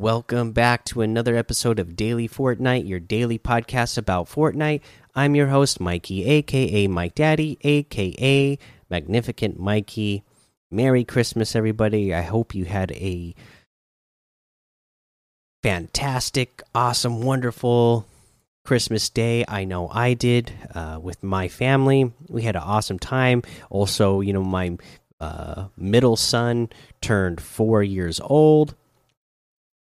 Welcome back to another episode of Daily Fortnite, your daily podcast about Fortnite. I'm your host, Mikey, aka Mike Daddy, aka Magnificent Mikey. Merry Christmas, everybody. I hope you had a fantastic, awesome, wonderful Christmas Day. I know I did uh, with my family. We had an awesome time. Also, you know, my uh, middle son turned four years old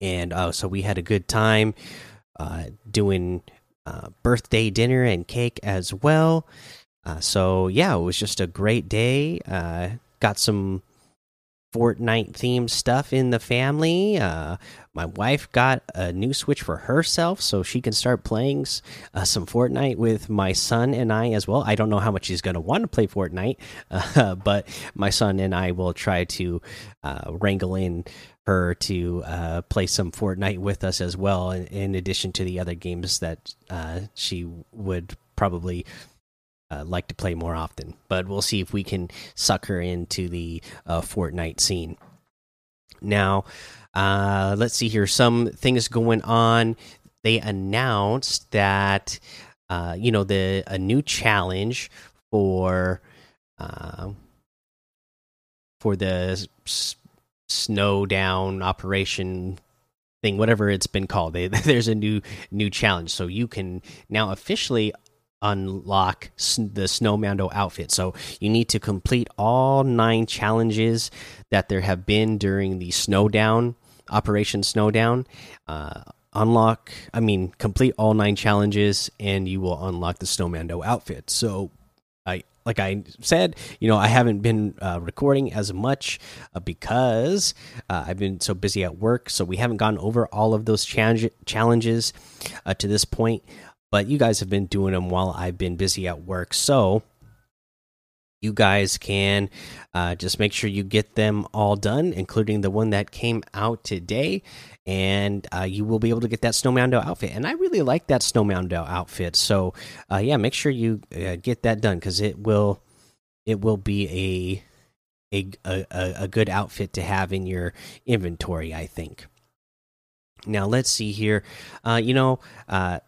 and uh, so we had a good time uh, doing uh, birthday dinner and cake as well. Uh, so yeah, it was just a great day. Uh, got some Fortnite themed stuff in the family. Uh, my wife got a new Switch for herself, so she can start playing uh, some Fortnite with my son and I as well. I don't know how much he's going to want to play Fortnite, uh, but my son and I will try to uh, wrangle in her to uh, play some Fortnite with us as well, in, in addition to the other games that uh, she would probably uh, like to play more often. But we'll see if we can suck her into the uh, Fortnite scene. Now, uh, let's see here. Some things going on. They announced that uh, you know the a new challenge for uh, for the Snowdown operation thing whatever it's been called they, there's a new new challenge so you can now officially unlock the Snowmando outfit. So you need to complete all nine challenges that there have been during the Snowdown Operation Snowdown. Uh, unlock, I mean, complete all nine challenges, and you will unlock the Snowmando outfit. So I. Like I said, you know, I haven't been uh, recording as much uh, because uh, I've been so busy at work. So we haven't gone over all of those challenge challenges uh, to this point but you guys have been doing them while I've been busy at work. So you guys can uh, just make sure you get them all done, including the one that came out today, and uh, you will be able to get that Snowmando outfit. And I really like that Snowmando outfit, so uh, yeah, make sure you uh, get that done because it will it will be a, a a a good outfit to have in your inventory. I think. Now let's see here. Uh, you know, uh,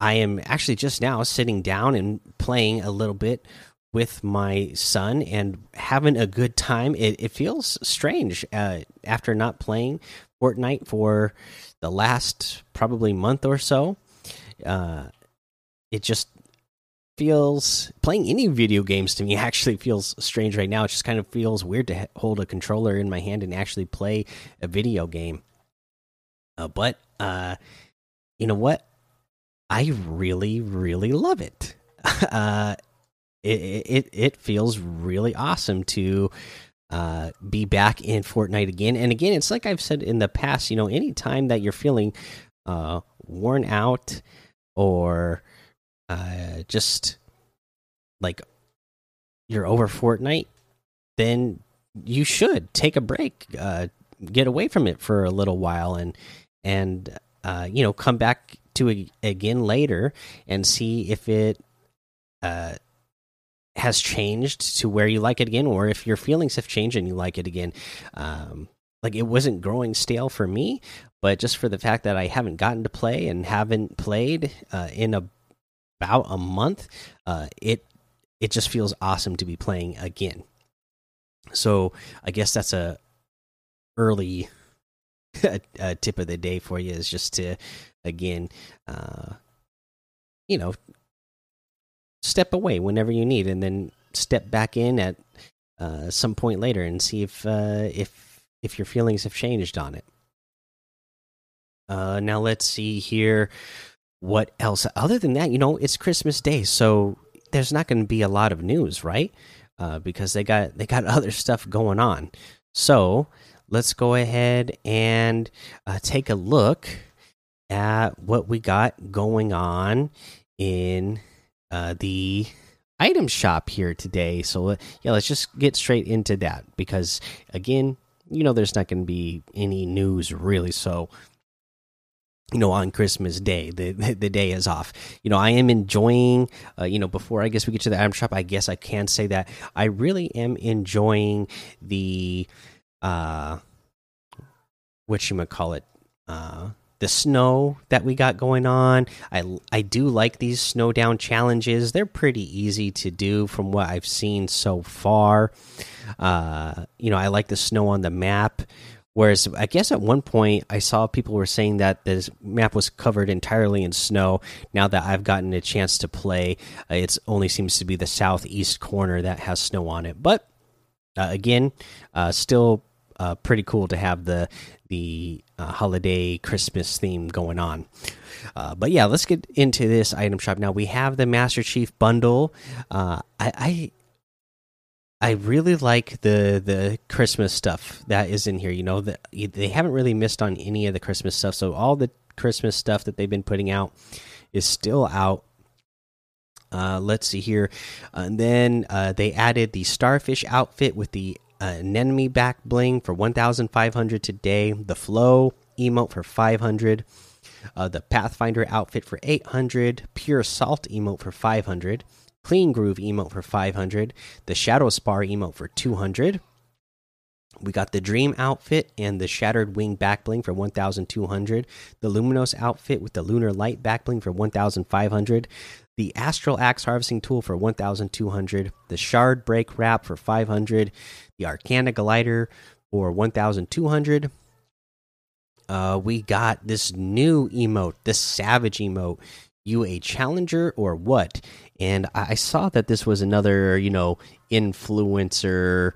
I am actually just now sitting down and playing a little bit with my son and having a good time. It, it feels strange uh, after not playing Fortnite for the last probably month or so. Uh, it just feels playing any video games to me actually feels strange right now. It just kind of feels weird to hold a controller in my hand and actually play a video game. Uh, but uh, you know what? I really, really love it. Uh, it, it it feels really awesome to uh, be back in Fortnite again. And again, it's like I've said in the past. You know, any time that you're feeling uh, worn out or uh, just like you're over Fortnite, then you should take a break, uh, get away from it for a little while, and and uh, you know come back to again later and see if it uh, has changed to where you like it again, or if your feelings have changed and you like it again. Um, like it wasn't growing stale for me, but just for the fact that I haven't gotten to play and haven't played uh, in a, about a month, uh, it it just feels awesome to be playing again. So I guess that's a early a, tip of the day for you is just to again uh you know step away whenever you need and then step back in at uh some point later and see if uh if if your feelings have changed on it. Uh now let's see here what else. Other than that you know it's christmas day so there's not going to be a lot of news right? Uh because they got they got other stuff going on. So let's go ahead and uh, take a look at what we got going on in uh, the item shop here today. So, uh, yeah, let's just get straight into that because, again, you know, there's not going to be any news really. So, you know, on Christmas Day, the the day is off. You know, I am enjoying. Uh, you know, before I guess we get to the item shop, I guess I can say that I really am enjoying the uh what you might call it uh, the snow that we got going on. I I do like these Snowdown challenges. They're pretty easy to do from what I've seen so far. Uh, you know, I like the snow on the map. Whereas I guess at one point I saw people were saying that this map was covered entirely in snow. Now that I've gotten a chance to play, uh, it only seems to be the southeast corner that has snow on it. But uh, again, uh, still uh, pretty cool to have the the uh, holiday Christmas theme going on. Uh, but yeah, let's get into this item shop now. We have the Master Chief bundle. I, I I really like the the Christmas stuff that is in here. You know that they haven't really missed on any of the Christmas stuff. So all the Christmas stuff that they've been putting out is still out. Uh, let's see here, and then uh, they added the starfish outfit with the uh, anemone back bling for 1,500 today. The flow emote for 500. Uh, the Pathfinder outfit for 800. Pure salt emote for 500 Clean Groove emote for 500, the Shadow Spar emote for 200. We got the Dream outfit and the Shattered Wing backbling for 1200, the Luminous outfit with the Lunar Light backbling for 1500, the Astral Axe harvesting tool for 1200, the Shard Break wrap for 500, the Arcana glider for 1200. Uh, we got this new emote, the Savage emote. You a challenger or what? And I saw that this was another, you know, influencer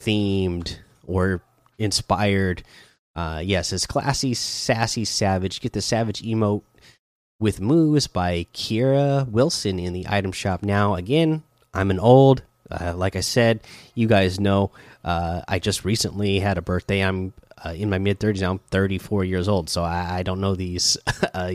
themed or inspired. Uh, yes, it's classy, sassy, savage. Get the savage emote with moves by Keara Wilson in the item shop now. Again, I'm an old, uh, like I said, you guys know. Uh, I just recently had a birthday. I'm uh, in my mid 30s now. I'm 34 years old, so I, I don't know these uh,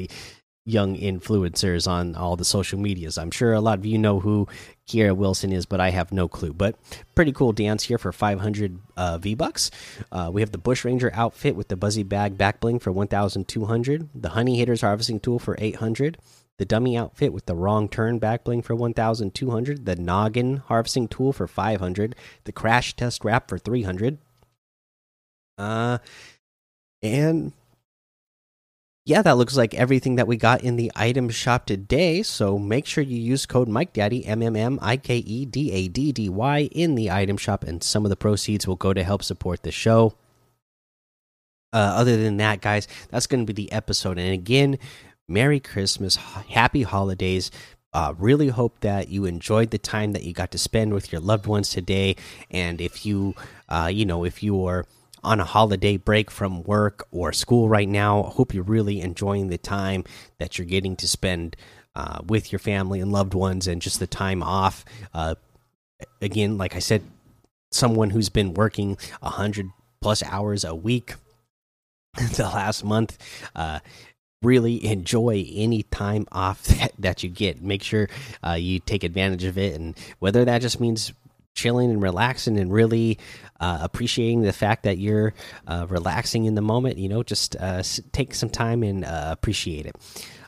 young influencers on all the social medias. I'm sure a lot of you know who Keara Wilson is, but I have no clue. But pretty cool dance here for 500 uh, V bucks. Uh, we have the Bush Ranger outfit with the Buzzy Bag back bling for 1,200. The Honey Hitters harvesting tool for 800. The dummy outfit with the wrong turn back bling for 1,200. The noggin harvesting tool for 500. The crash test wrap for 300. Uh, and yeah, that looks like everything that we got in the item shop today. So make sure you use code Mike Daddy M M M I K E D A D D Y in the item shop, and some of the proceeds will go to help support the show. Uh, other than that, guys, that's going to be the episode. And again, Merry Christmas, Happy Holidays. Uh, really hope that you enjoyed the time that you got to spend with your loved ones today. And if you, uh, you know, if you are on a holiday break from work or school right now. I hope you're really enjoying the time that you're getting to spend uh, with your family and loved ones and just the time off. Uh, again, like I said, someone who's been working a hundred plus hours a week the last month. Uh, really enjoy any time off that, that you get. Make sure uh, you take advantage of it, and whether that just means chilling and relaxing and really uh, appreciating the fact that you're uh, relaxing in the moment. You know, just uh, take some time and uh, appreciate it.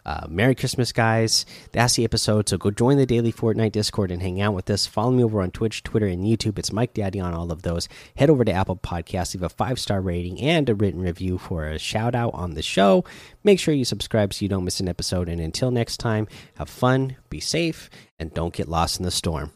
Uh, Merry Christmas, guys. That's the episode. So go join the daily Fortnite Discord and hang out with us. Follow me over on Twitch, Twitter, and YouTube. It's Mike Daddy on all of those. Head over to Apple Podcasts, leave a five star rating and a written review for a shout out on the show. Make sure you subscribe so you don't miss an episode. And until next time, have fun, be safe, and don't get lost in the storm.